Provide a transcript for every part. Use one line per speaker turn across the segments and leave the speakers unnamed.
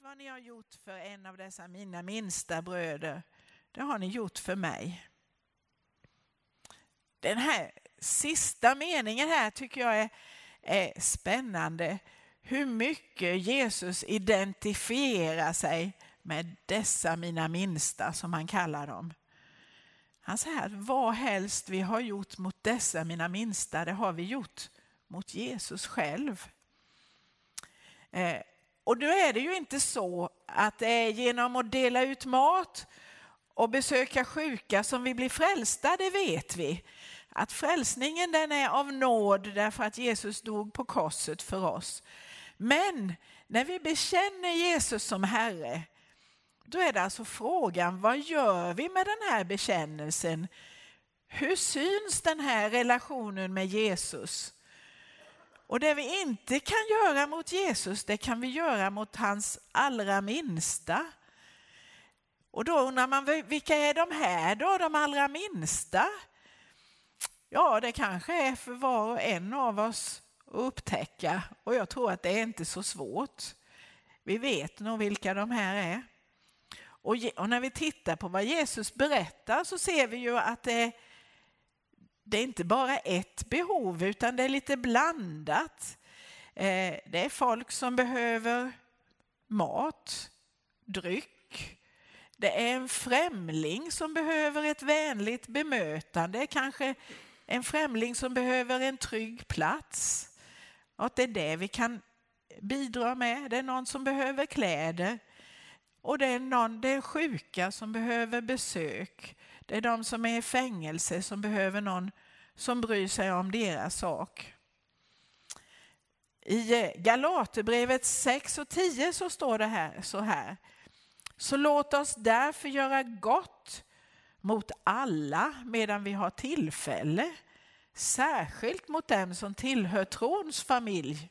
Allt vad ni har gjort för en av dessa mina minsta bröder, det har ni gjort för mig. Den här sista meningen här tycker jag är, är spännande. Hur mycket Jesus identifierar sig med dessa mina minsta som han kallar dem. Han säger att vad helst vi har gjort mot dessa mina minsta, det har vi gjort mot Jesus själv. Eh, och då är det ju inte så att det är genom att dela ut mat och besöka sjuka som vi blir frälsta, det vet vi. Att frälsningen den är av nåd därför att Jesus dog på korset för oss. Men när vi bekänner Jesus som Herre, då är det alltså frågan, vad gör vi med den här bekännelsen? Hur syns den här relationen med Jesus? Och det vi inte kan göra mot Jesus, det kan vi göra mot hans allra minsta. Och då undrar man, vilka är de här då, de allra minsta? Ja, det kanske är för var och en av oss att upptäcka och jag tror att det är inte så svårt. Vi vet nog vilka de här är. Och, när vi tittar på vad Jesus berättar så ser vi ju att det, det är inte bara ett behov utan det är lite blandat. Eh, det är folk som behöver mat, dryck. Det är en främling som behöver ett vänligt bemötande, kanske en främling som behöver en trygg plats. Och det är det vi kan bidra med. Det är någon som behöver kläder. Och det är, någon, det är sjuka som behöver besök. Det är de som är i fängelse som behöver någon som bryr sig om deras sak. I eh, Galaterbrevet 6 och 10 så står det här så här. Så låt oss därför göra gott mot alla medan vi har tillfälle, särskilt mot dem som tillhör trons familj.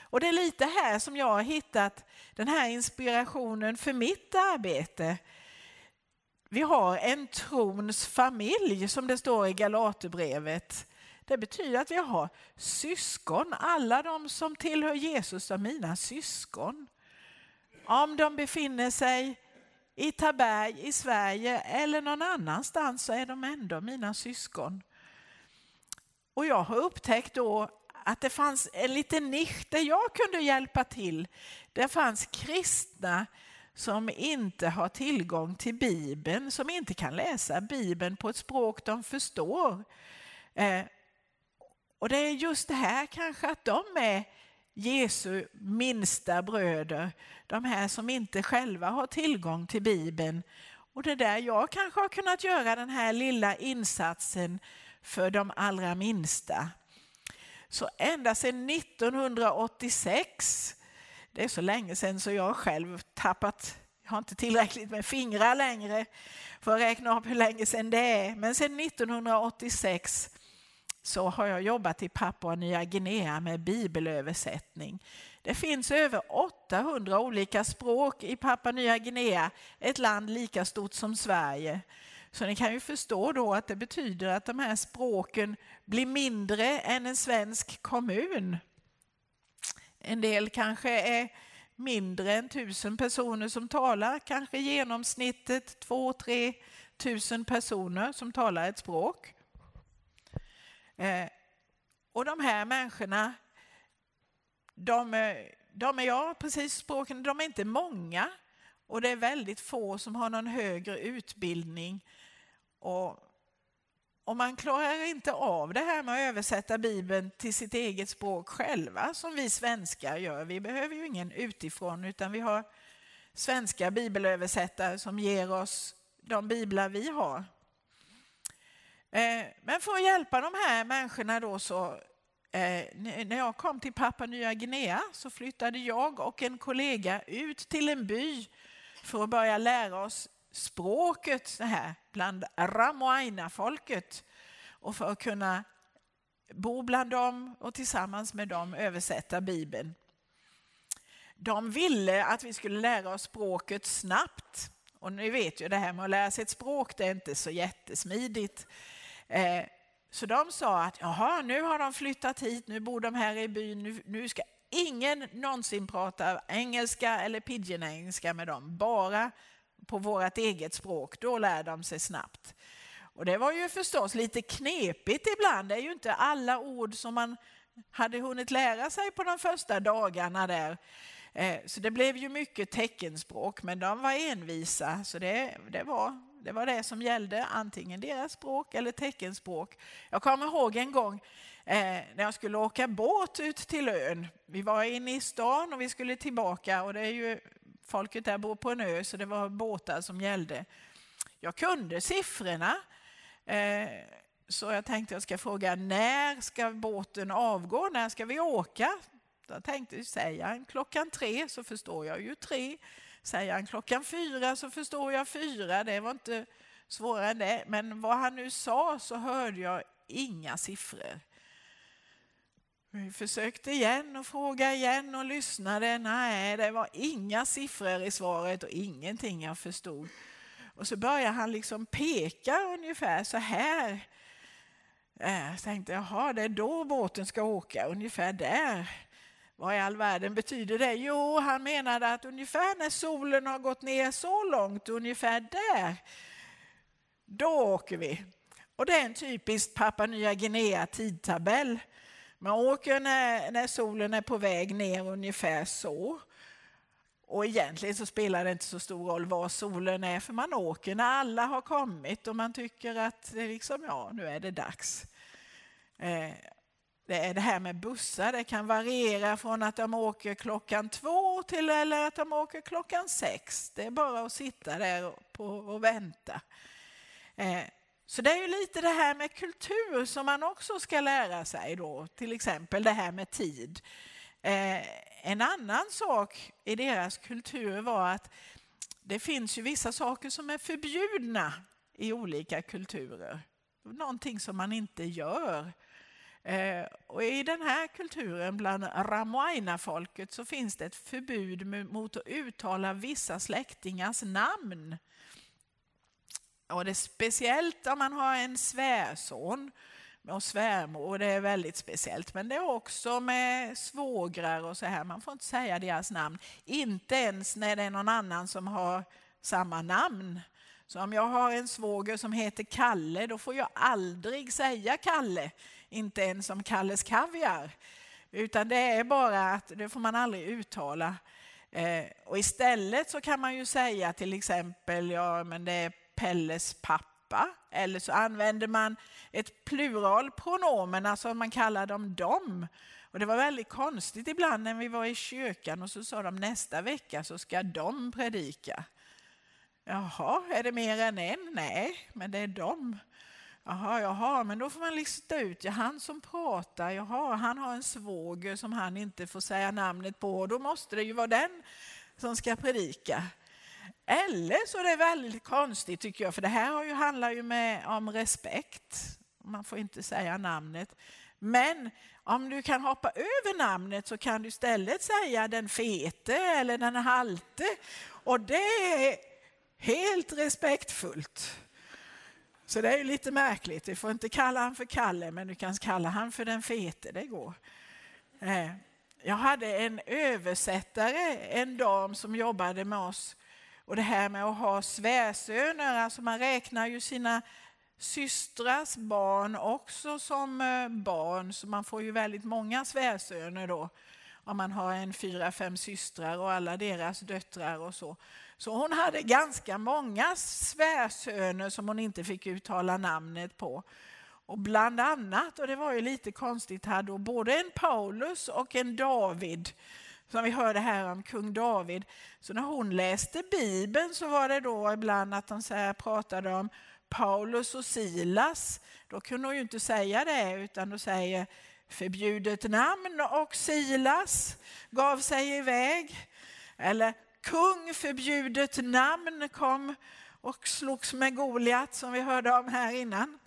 Och det är lite här som jag har hittat den här inspirationen för mitt arbete. Vi har en trons familj som det står i Galaterbrevet. Det betyder att vi har syskon, alla de som tillhör Jesus är mina syskon. Om de befinner sig i Taberg i Sverige eller någon annanstans så är de ändå mina syskon. Och jag har upptäckt då att det fanns en liten nisch där jag kunde hjälpa till. Det fanns kristna som inte har tillgång till Bibeln, som inte kan läsa Bibeln på ett språk de förstår. Eh, och det är just det här kanske att de är Jesu minsta bröder, de här som inte själva har tillgång till Bibeln. Och det är där jag kanske har kunnat göra den här lilla insatsen för de allra minsta. Så ända sedan 1986, det är så länge sedan så jag själv tappat, jag har inte tillräckligt med fingrar längre för att räkna upp hur länge sedan det är, men sedan 1986 så har jag jobbat i Papua Nya Guinea med bibelöversättning. Det finns över 800 olika språk i Papua Nya Guinea, ett land lika stort som Sverige. Så ni kan ju förstå då att det betyder att de här språken blir mindre än en svensk kommun. En del kanske är mindre än tusen personer som talar, kanske genomsnittet två, tre tusen personer som talar ett språk. Eh, och de här människorna, de, de är, ja precis språken, de är inte många och det är väldigt få som har någon högre utbildning. Och, och man klarar inte av det här med att översätta Bibeln till sitt eget språk själva som vi svenskar gör. Vi behöver ju ingen utifrån utan vi har svenska bibelöversättare som ger oss de biblar vi har. Eh, men för att hjälpa de här människorna då så eh, när jag kom till Papua Nya Guinea så flyttade jag och en kollega ut till en by för att börja lära oss språket så här, bland Ramoaina-folket och för att kunna bo bland dem och tillsammans med dem översätta Bibeln. De ville att vi skulle lära oss språket snabbt. Och ni vet ju det här med att lära sig ett språk, det är inte så jättesmidigt. Eh, så de sa att jaha, nu har de flyttat hit, nu bor de här i byn, nu, nu ska ingen någonsin prata engelska eller pidgin-engelska med dem, bara på vårt eget språk. Då lär de sig snabbt. Och det var ju förstås lite knepigt ibland. Det är ju inte alla ord som man hade hunnit lära sig på de första dagarna där. Eh, så det blev ju mycket teckenspråk, men de var envisa. Så det, det, var, det var det som gällde, antingen deras språk eller teckenspråk. Jag kommer ihåg en gång eh, när jag skulle åka båt ut till ön. Vi var inne i stan och vi skulle tillbaka och det är ju, folket där bor på en ö så det var båtar som gällde. Jag kunde siffrorna. Eh, så jag tänkte jag ska fråga när ska båten avgå? När ska vi åka? Jag tänkte, säger han klockan tre så förstår jag ju tre. Säger han klockan fyra så förstår jag fyra. Det var inte svårare än det. Men vad han nu sa så hörde jag inga siffror. Vi försökte igen och frågade igen och lyssnade. Nej, det var inga siffror i svaret och ingenting jag förstod. Och så började han liksom peka ungefär så här. Eh, jag tänkte, jaha, det är då båten ska åka, ungefär där. Vad i all världen betyder det? Jo, han menade att ungefär när solen har gått ner så långt, ungefär där, då åker vi. Och det är en typisk Papua Nya Guinea tidtabell. Man åker när, när solen är på väg ner ungefär så. Och egentligen så spelar det inte så stor roll var solen är för man åker när alla har kommit och man tycker att det liksom, ja, nu är det dags. Eh, det är det här med bussar, det kan variera från att de åker klockan två till eller att de åker klockan sex. Det är bara att sitta där och vänta. Eh, så det är ju lite det här med kultur som man också ska lära sig då, till exempel det här med tid. Eh, en annan sak i deras kultur var att det finns ju vissa saker som är förbjudna i olika kulturer. Någonting som man inte gör. Eh, och I den här kulturen, bland Ramoaina-folket, så finns det ett förbud mot att uttala vissa släktingars namn. Och det är speciellt om man har en svärson och svärmor, det är väldigt speciellt. Men det är också med svågrar och så här, man får inte säga deras namn. Inte ens när det är någon annan som har samma namn. Så om jag har en svåger som heter Kalle, då får jag aldrig säga Kalle inte ens som Kalles Kaviar. Utan det är bara att det får man aldrig uttala. Eh, och istället så kan man ju säga till exempel, ja men det är Pelles pappa. Eller så använder man ett pluralpronomen, alltså man kallar dem dem. Och det var väldigt konstigt ibland när vi var i kyrkan och så sa de nästa vecka så ska de predika. Jaha, är det mer än en? Nej, men det är dem. Jaha, jaha, men då får man lista ut, ja, han som pratar, jaha, han har en svåger som han inte får säga namnet på, och då måste det ju vara den som ska predika. Eller så är det väldigt konstigt tycker jag, för det här ju, handlar ju med, om respekt. Man får inte säga namnet. Men om du kan hoppa över namnet så kan du istället säga den fete eller den halte. Och det är helt respektfullt. Så det är ju lite märkligt. Du får inte kalla han för Kalle, men du kan kalla han för den fete. Det går. Eh, jag hade en översättare, en dam som jobbade med oss. Och det här med att ha svärsöner, alltså man räknar ju sina systrars barn också som eh, barn, så man får ju väldigt många svärsöner då. Om man har en fyra, fem systrar och alla deras döttrar och så. Så hon hade ganska många svärsöner som hon inte fick uttala namnet på. Och bland annat, och det var ju lite konstigt, hade hon både en Paulus och en David. Som vi hörde här om kung David. Så när hon läste Bibeln så var det då ibland att de så pratade om Paulus och Silas. Då kunde hon ju inte säga det utan då säger förbjudet namn och Silas gav sig iväg. Eller kung förbjudet namn kom och slogs med Goliat som vi hörde om här innan.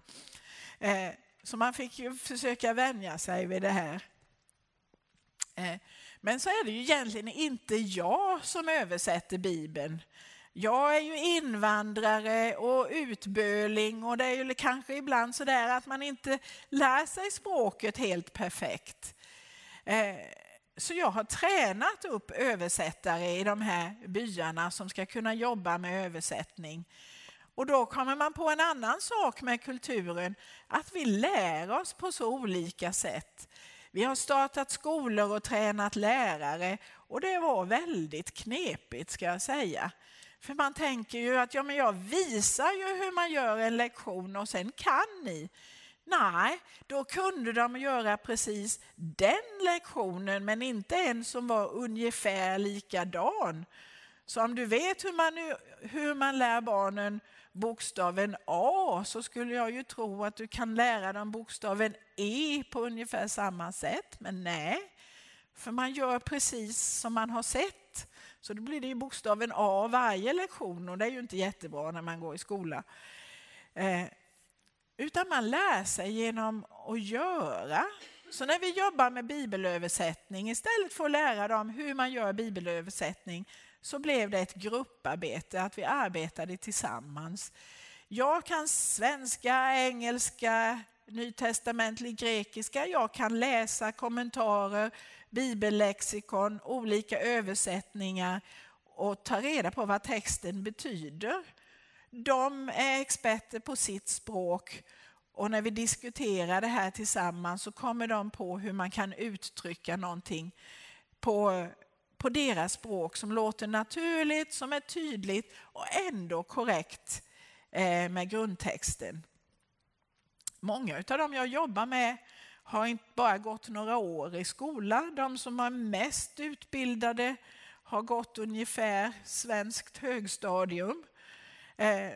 Eh, så man fick ju försöka vänja sig vid det här. Eh, men så är det ju egentligen inte jag som översätter Bibeln. Jag är ju invandrare och utböling och det är ju kanske ibland så där att man inte lär sig språket helt perfekt. Eh, så jag har tränat upp översättare i de här byarna som ska kunna jobba med översättning. Och då kommer man på en annan sak med kulturen, att vi lär oss på så olika sätt. Vi har startat skolor och tränat lärare och det var väldigt knepigt ska jag säga. För man tänker ju att ja, men jag visar ju hur man gör en lektion och sen kan ni. Nej, då kunde de göra precis den lektionen men inte en som var ungefär likadan. Så om du vet hur man, hur man lär barnen bokstaven A så skulle jag ju tro att du kan lära dem bokstaven E på ungefär samma sätt. Men nej, för man gör precis som man har sett. Så då blir det ju bokstaven A varje lektion och det är ju inte jättebra när man går i skola. Eh, utan man lär sig genom att göra. Så när vi jobbar med bibelöversättning, istället för att lära dem hur man gör bibelöversättning, så blev det ett grupparbete, att vi arbetade tillsammans. Jag kan svenska, engelska, nytestamentlig grekiska, jag kan läsa kommentarer, bibellexikon, olika översättningar och ta reda på vad texten betyder. De är experter på sitt språk och när vi diskuterar det här tillsammans så kommer de på hur man kan uttrycka någonting på, på deras språk som låter naturligt, som är tydligt och ändå korrekt eh, med grundtexten. Många av dem jag jobbar med har inte bara gått några år i skola. De som är mest utbildade har gått ungefär svenskt högstadium. Eh,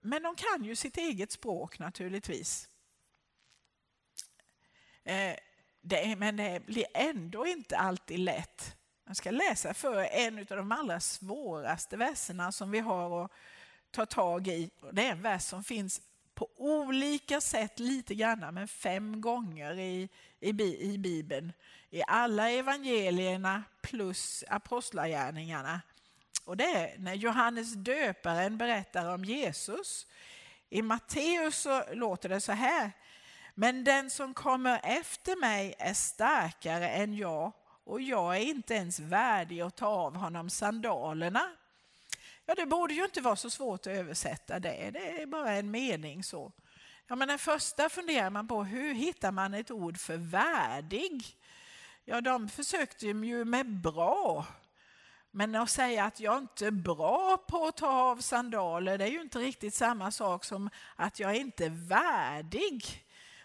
men de kan ju sitt eget språk naturligtvis. Eh, det, men det blir ändå inte alltid lätt. Jag ska läsa för en av de allra svåraste verserna som vi har att ta tag i. Det är en vers som finns på olika sätt lite grann, men fem gånger i, i, i Bibeln. I alla evangelierna plus apostlagärningarna. Och det är när Johannes döparen berättar om Jesus. I Matteus så låter det så här. Men den som kommer efter mig är starkare än jag och jag är inte ens värdig att ta av honom sandalerna. Ja, det borde ju inte vara så svårt att översätta det. Det är bara en mening så. Ja, men den första funderar man på hur hittar man ett ord för värdig? Ja, de försökte ju med bra. Men att säga att jag inte är bra på att ta av sandaler, det är ju inte riktigt samma sak som att jag inte är värdig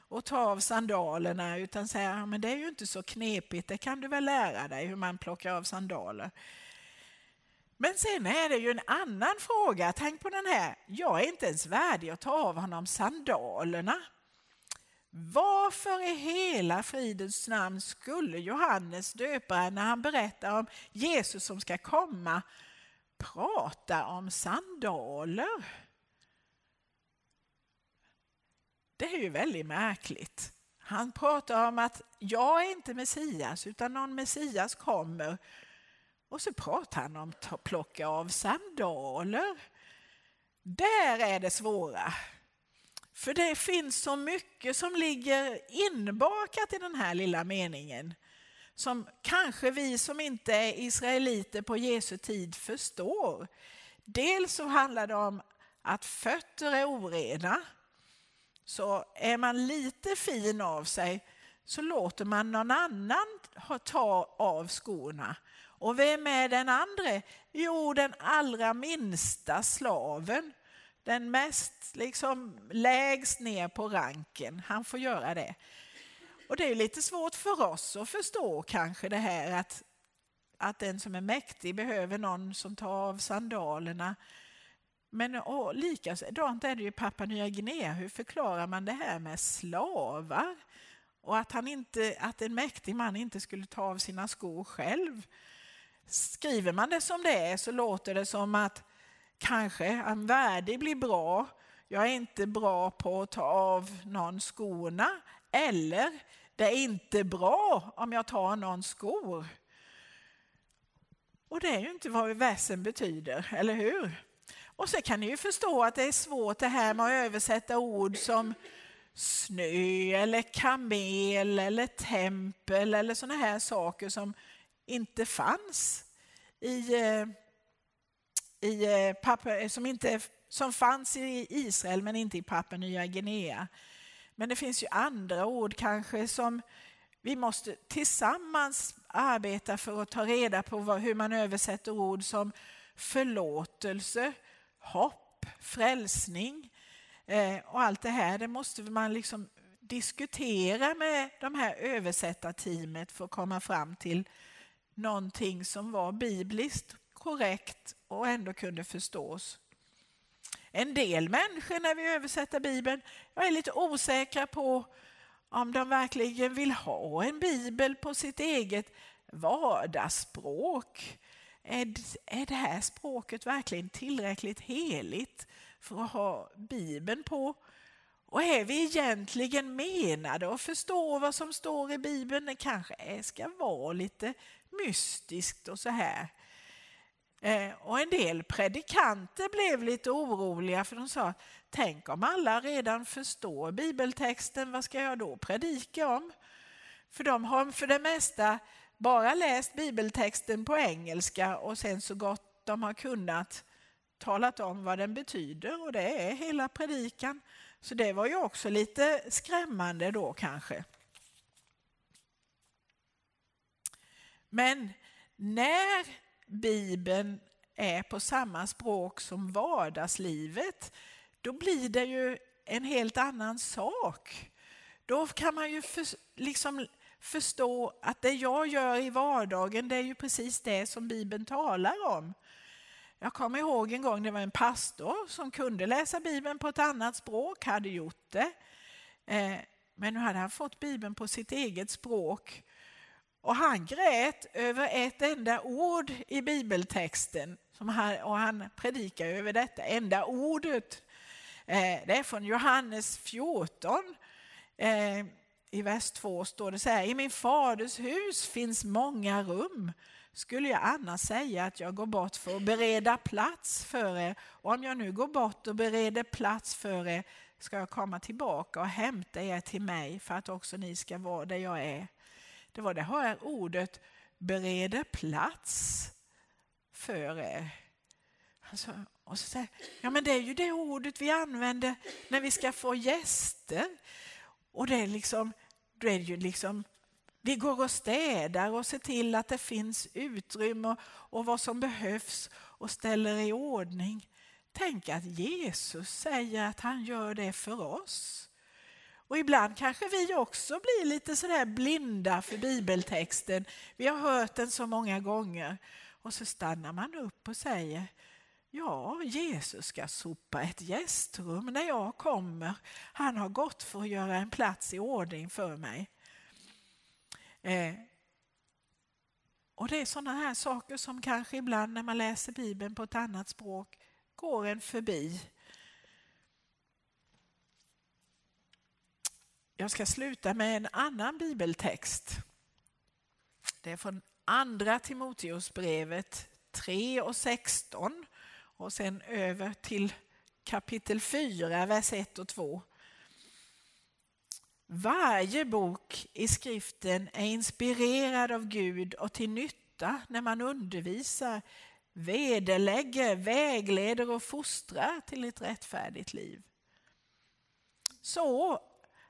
och ta av sandalerna, utan säga men det är ju inte så knepigt, det kan du väl lära dig hur man plockar av sandaler. Men sen är det ju en annan fråga, tänk på den här, jag är inte ens värdig att ta av honom sandalerna. Varför i hela fridens namn skulle Johannes döparen när han berättar om Jesus som ska komma prata om sandaler? Det är ju väldigt märkligt. Han pratar om att jag är inte Messias utan någon Messias kommer. Och så pratar han om att plocka av sandaler. Där är det svåra. För det finns så mycket som ligger inbakat i den här lilla meningen som kanske vi som inte är israeliter på Jesu tid förstår. Dels så handlar det om att fötter är orena. Så är man lite fin av sig så låter man någon annan ta av skorna. Och vem är den andra? Jo, den allra minsta slaven den mest liksom lägst ner på ranken, han får göra det. Och det är lite svårt för oss att förstå kanske det här att, att den som är mäktig behöver någon som tar av sandalerna. Men likadant är det ju i Papua Nya Guinea. Hur förklarar man det här med slavar? Och att, han inte, att en mäktig man inte skulle ta av sina skor själv. Skriver man det som det är så låter det som att kanske en värdig blir bra. Jag är inte bra på att ta av någon skorna. Eller det är inte bra om jag tar någon skor. Och det är ju inte vad versen betyder, eller hur? Och så kan ni ju förstå att det är svårt det här med att översätta ord som, snö eller kamel eller tempel eller sådana här saker som inte fanns i, eh, i eh, papper, som, inte, som fanns i Israel men inte i Papua Nya Guinea. Men det finns ju andra ord kanske som vi måste tillsammans arbeta för att ta reda på vad, hur man översätter ord som förlåtelse, hopp, frälsning eh, och allt det här. Det måste man liksom diskutera med de här översättarteamet för att komma fram till någonting som var bibliskt korrekt och ändå kunde förstås. En del människor när vi översätter Bibeln jag är lite osäkra på om de verkligen vill ha en bibel på sitt eget vardagsspråk. Är, är det här språket verkligen tillräckligt heligt för att ha bibeln på? Och är vi egentligen menade att förstå vad som står i bibeln? Det kanske ska vara lite mystiskt och så här. Eh, och en del predikanter blev lite oroliga för de sa tänk om alla redan förstår bibeltexten, vad ska jag då predika om? För de har för det mesta bara läst bibeltexten på engelska och sen så gott de har kunnat talat om vad den betyder och det är hela predikan. Så det var ju också lite skrämmande då kanske. Men när Bibeln är på samma språk som vardagslivet, då blir det ju en helt annan sak. Då kan man ju för, liksom förstå att det jag gör i vardagen, det är ju precis det som Bibeln talar om. Jag kommer ihåg en gång det var en pastor som kunde läsa Bibeln på ett annat språk, hade gjort det. Eh, men nu hade han fått Bibeln på sitt eget språk och han grät över ett enda ord i bibeltexten som han, och han predikar över detta enda ordet. Eh, det är från Johannes 14. I vers 2 står det så här, i min faders hus finns många rum. Skulle jag annars säga att jag går bort för att bereda plats för er och om jag nu går bort och bereder plats för er ska jag komma tillbaka och hämta er till mig för att också ni ska vara där jag är. Det var det här ordet bereder plats för er. Alltså, och så säger, ja men det är ju det ordet vi använder när vi ska få gäster. Och det är liksom, det är ju liksom vi går och städar och ser till att det finns utrymme och, vad som behövs och ställer i ordning. Tänk att Jesus säger att han gör det för oss. Och ibland kanske vi också blir lite sådär blinda för bibeltexten. Vi har hört den så många gånger. Och så stannar man upp och säger Ja, Jesus ska sopa ett gästrum när jag kommer. Han har gått för att göra en plats i ordning för mig. Eh, och det är sådana här saker som kanske ibland när man läser Bibeln på ett annat språk går en förbi. Jag ska sluta med en annan bibeltext. Det är från Andra Timoteusbrevet 3 och 16 och sen över till kapitel 4, vers 1 och 2. Varje bok i skriften är inspirerad av Gud och till nytta när man undervisar, vederlägger, vägleder och fostrar till ett rättfärdigt liv. Så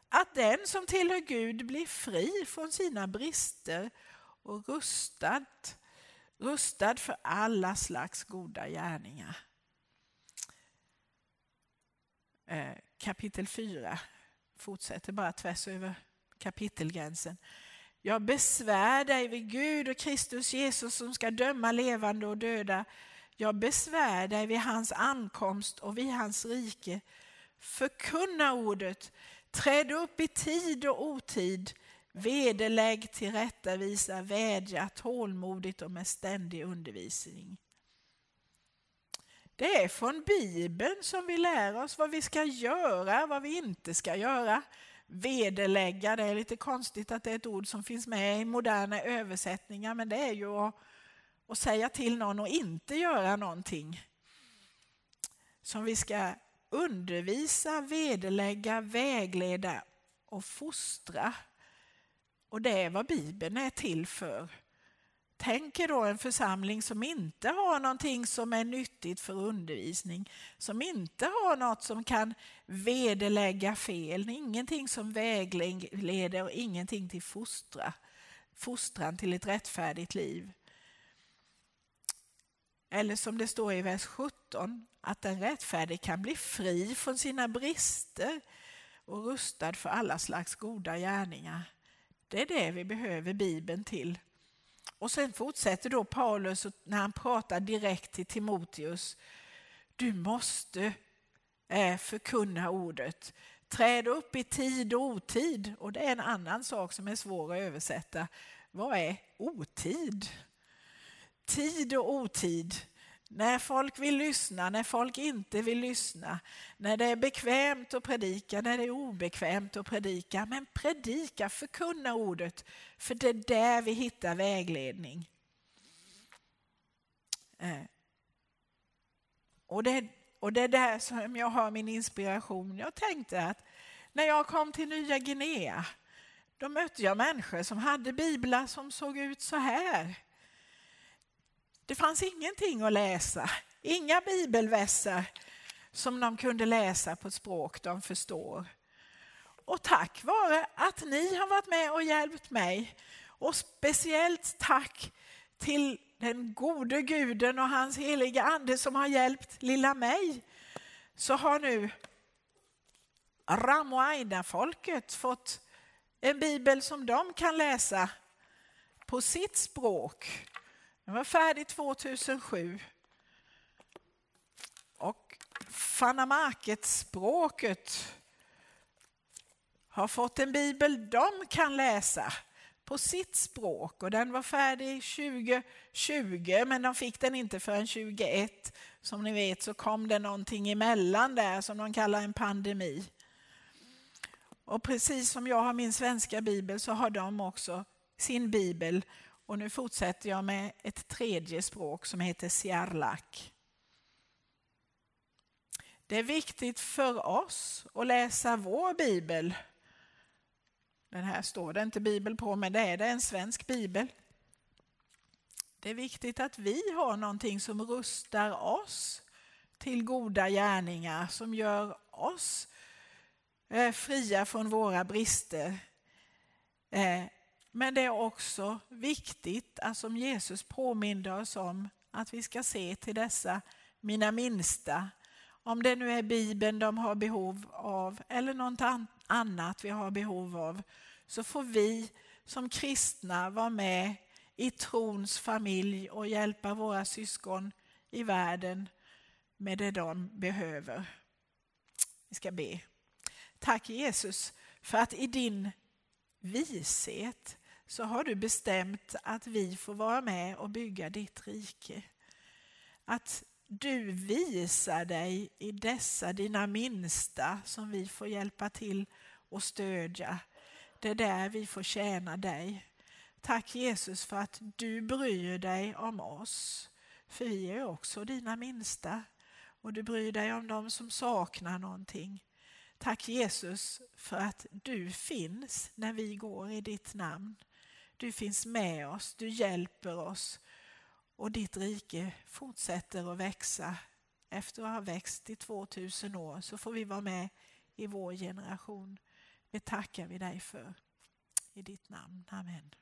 att den som tillhör Gud blir fri från sina brister och rustad, rustad för alla slags goda gärningar. Eh, kapitel 4 fortsätter bara tvärs över kapitelgränsen. Jag besvär dig vid Gud och Kristus Jesus som ska döma levande och döda. Jag besvär dig vid hans ankomst och vid hans rike. Förkunna ordet, Träd upp i tid och otid, vederlägg, tillrättavisa, vädja tålmodigt och med ständig undervisning. Det är från Bibeln som vi lär oss vad vi ska göra, vad vi inte ska göra. Vederlägga, det är lite konstigt att det är ett ord som finns med i moderna översättningar, men det är ju att, att säga till någon att inte göra någonting. Som vi ska undervisa, vederlägga, vägleda och fostra. Och det är vad Bibeln är till för. Tänk er då en församling som inte har någonting som är nyttigt för undervisning, som inte har något som kan vederlägga fel, ingenting som vägleder och ingenting till fostra, fostran till ett rättfärdigt liv. Eller som det står i vers 17, att den rättfärdige kan bli fri från sina brister och rustad för alla slags goda gärningar. Det är det vi behöver Bibeln till. Och sen fortsätter då Paulus när han pratar direkt till Timoteus. Du måste eh, förkunna ordet. Träd upp i tid och otid. Och det är en annan sak som är svår att översätta. Vad är otid? Tid och otid. När folk vill lyssna, när folk inte vill lyssna. När det är bekvämt att predika, när det är obekvämt att predika. Men predika, förkunna ordet. För det är där vi hittar vägledning. Eh. Och det, och det är där som jag har min inspiration. Jag tänkte att när jag kom till Nya Guinea, då mötte jag människor som hade biblar som såg ut så här. Det fanns ingenting att läsa, inga bibelvässar som de kunde läsa på ett språk de förstår. Och tack vare att ni har varit med och hjälpt mig och speciellt tack till den gode guden och hans heliga ande som har hjälpt lilla mig så har nu Ramoaida-folket fått en bibel som de kan läsa på sitt språk den var färdig 2007. Och Fanamarket-språket har fått en bibel de kan läsa på sitt språk och den var färdig 2020 men de fick den inte förrän 2021. Som ni vet så kom det någonting emellan där som de kallar en pandemi. Och precis som jag har min svenska bibel så har de också sin bibel och nu fortsätter jag med ett tredje språk som heter siarlak. Det är viktigt för oss att läsa vår bibel. Den här står det inte bibel på, men det är det en svensk bibel. Det är viktigt att vi har någonting som rustar oss till goda gärningar, som gör oss eh, fria från våra brister. Eh, men det är också viktigt att som Jesus påminner oss om att vi ska se till dessa mina minsta. Om det nu är Bibeln de har behov av eller något annat vi har behov av så får vi som kristna vara med i trons familj och hjälpa våra syskon i världen med det de behöver. Vi ska be. Tack Jesus för att i din vishet så har du bestämt att vi får vara med och bygga ditt rike. Att du visar dig i dessa dina minsta som vi får hjälpa till och stödja. Det är där vi får tjäna dig. Tack Jesus för att du bryr dig om oss. För vi är också dina minsta och du bryr dig om dem som saknar någonting. Tack Jesus för att du finns när vi går i ditt namn. Du finns med oss, du hjälper oss och ditt rike fortsätter att växa. Efter att ha växt i 2000 år så får vi vara med i vår generation. Det tackar vi dig för. I ditt namn. Amen.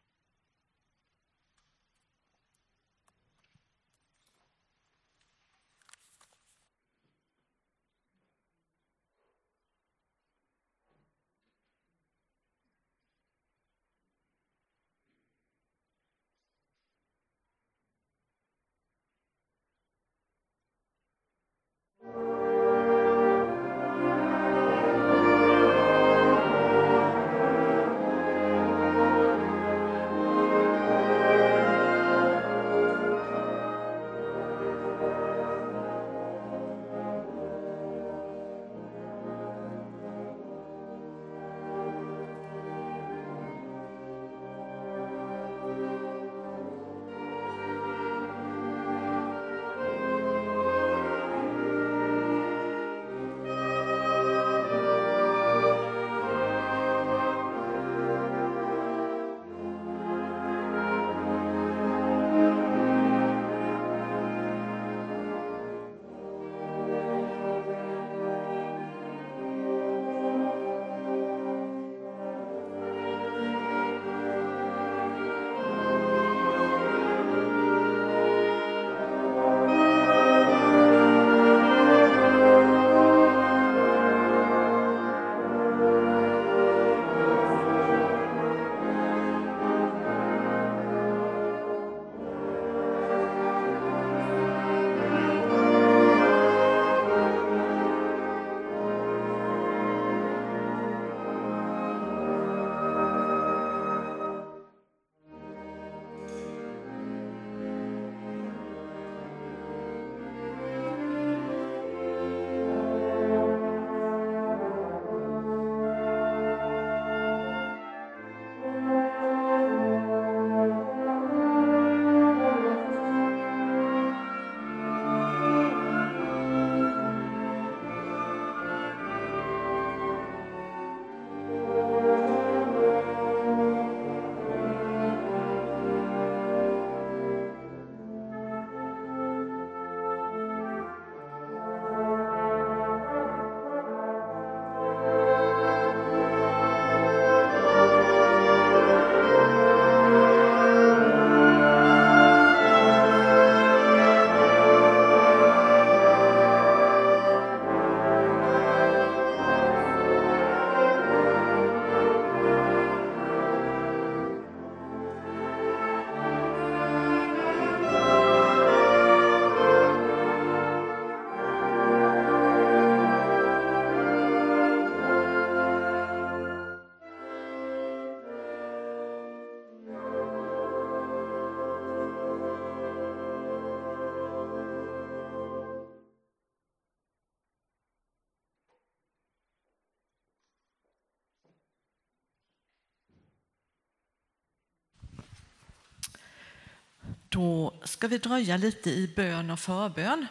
Ska vi dröja lite i bön och förbön.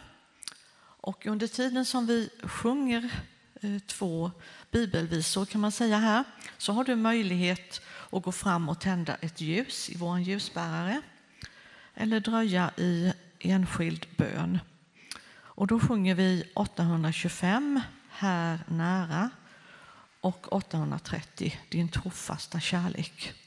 Och under tiden som vi sjunger eh, två bibelvisor kan man säga här så har du möjlighet att gå fram och tända ett ljus i vår ljusbärare eller dröja i enskild bön. Och då sjunger vi 825 här nära och 830 din trofasta kärlek.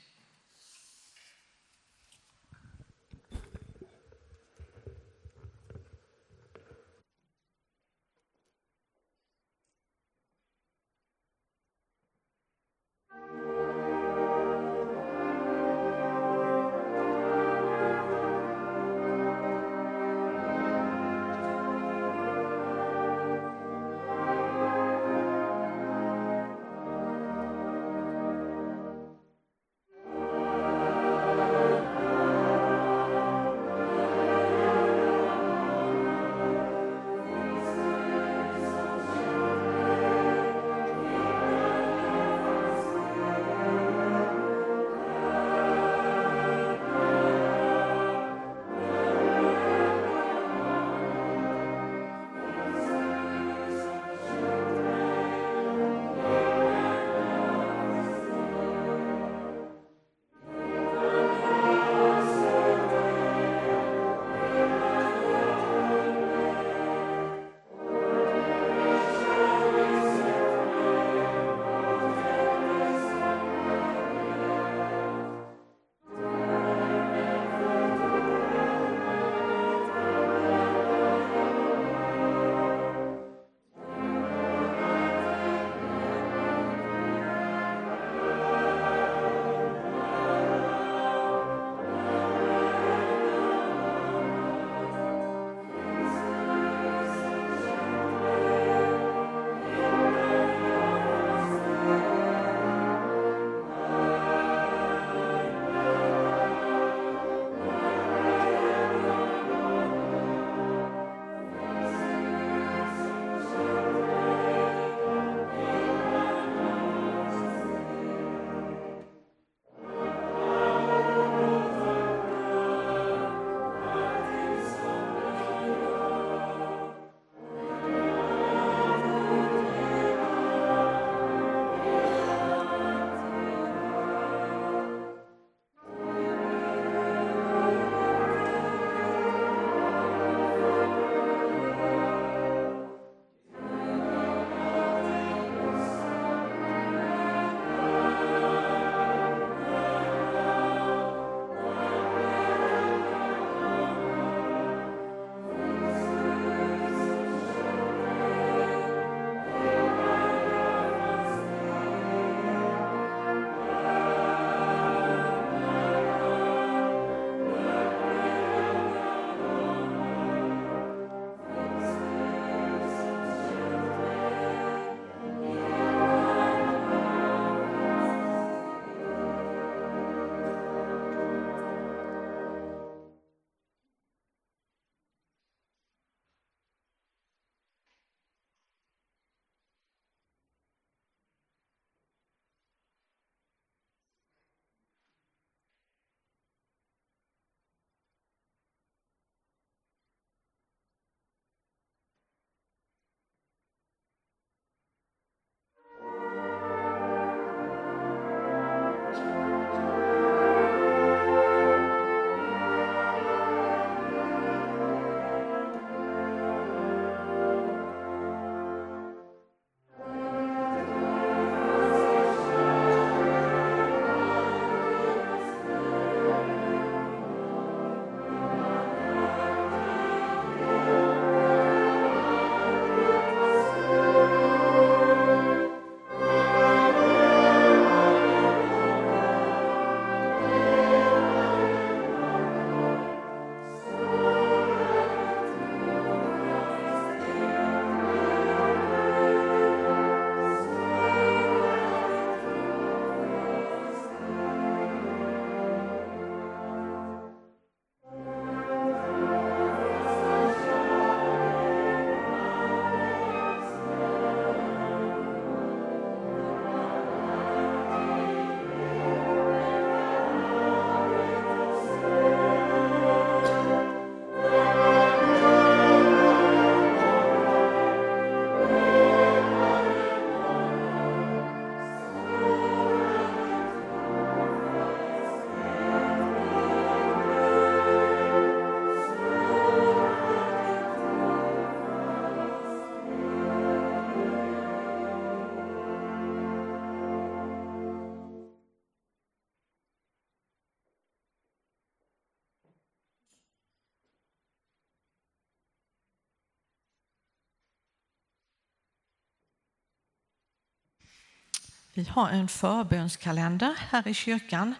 Vi har en förbönskalender här i kyrkan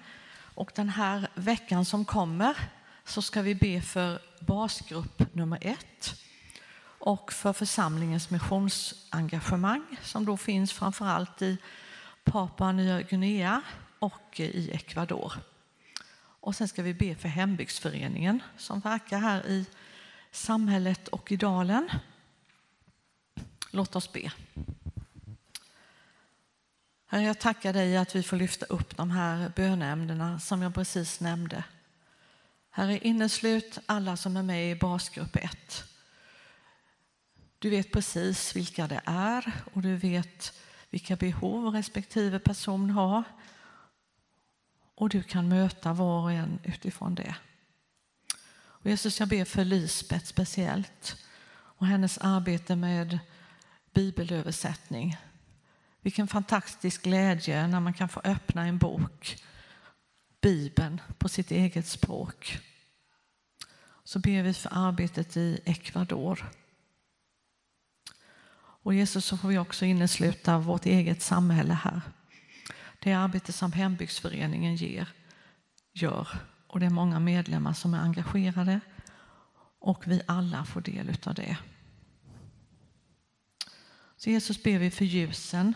och den här veckan som kommer så ska vi be för basgrupp nummer ett och för församlingens missionsengagemang som då finns framför allt i Papua Nya Guinea och i Ecuador. Och sen ska vi be för hembygdsföreningen som verkar här i samhället och i dalen. Låt oss be. Herre, jag tackar dig att vi får lyfta upp de här bönämnena som jag precis nämnde. Herre, inneslut alla som är med i basgrupp 1. Du vet precis vilka det är och du vet vilka behov respektive person har. Och du kan möta var och en utifrån det. Och Jesus, jag ber för Lisbeth speciellt och hennes arbete med bibelöversättning. Vilken fantastisk glädje när man kan få öppna en bok, Bibeln, på sitt eget språk. Så ber vi för arbetet i Ecuador. Och Jesus så får vi också innesluta vårt eget samhälle här. Det arbete som hembygdsföreningen ger, gör och det är många medlemmar som är engagerade och vi alla får del av det. Så Jesus ber vi för ljusen.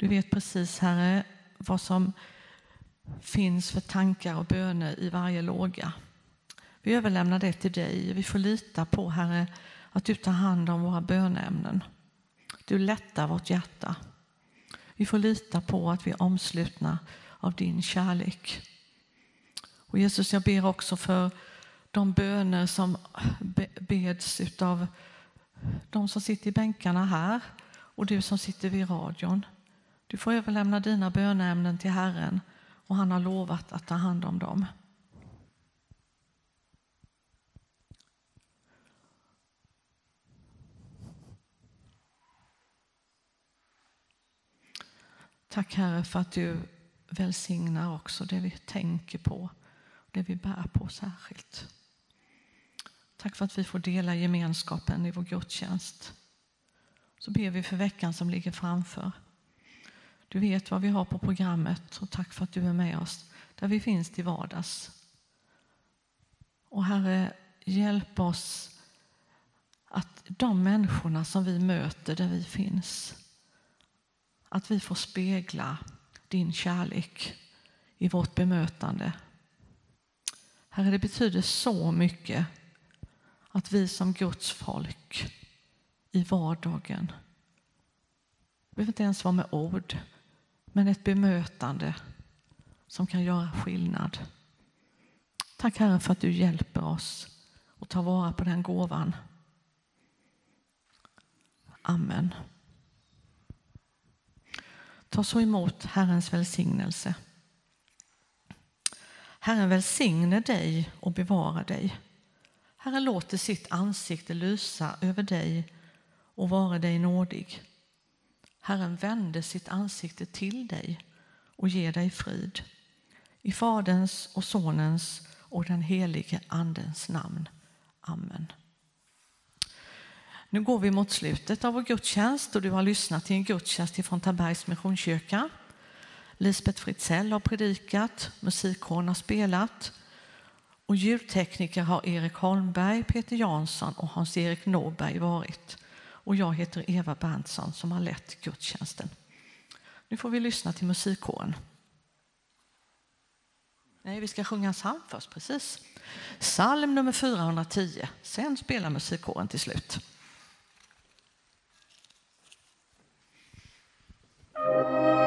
Du vet precis Herre vad som finns för tankar och böner i varje låga. Vi överlämnar det till dig. Vi får lita på Herre att du tar hand om våra bönämnen. Du lättar vårt hjärta. Vi får lita på att vi är omslutna av din kärlek. Och Jesus, jag ber också för de böner som beds av de som sitter i bänkarna här och du som sitter vid radion. Du får överlämna dina böneämnen till Herren och han har lovat att ta hand om dem. Tack Herre för att du välsignar också det vi tänker på, det vi bär på särskilt. Tack för att vi får dela gemenskapen i vår gudstjänst. Så ber vi för veckan som ligger framför. Du vet vad vi har på programmet och tack för att du är med oss där vi finns till vardags. Och Herre, hjälp oss att de människorna som vi möter där vi finns att vi får spegla din kärlek i vårt bemötande. Herre, det betyder så mycket att vi som Guds folk i vardagen, det behöver inte ens vara med ord, men ett bemötande som kan göra skillnad. Tack Herre för att du hjälper oss att ta vara på den gåvan. Amen. Ta så emot Herrens välsignelse. Herren välsigne dig och bevara dig. Herren låter sitt ansikte lysa över dig och vara dig nådig. Herren vände sitt ansikte till dig och ger dig frid. I Faderns och Sonens och den helige Andens namn. Amen. Nu går vi mot slutet av vår gudstjänst och du har lyssnat till en gudstjänst från Tabergs Missionskyrka. Lisbeth Fritzell har predikat, musikkåren har spelat och ljudtekniker har Erik Holmberg, Peter Jansson och Hans-Erik Norberg varit. Och jag heter Eva Berntsson som har lett gudstjänsten. Nu får vi lyssna till musikkåren. Nej, vi ska sjunga en psalm först, precis. Psalm nummer 410. Sen spelar musikkåren till slut. Thank you.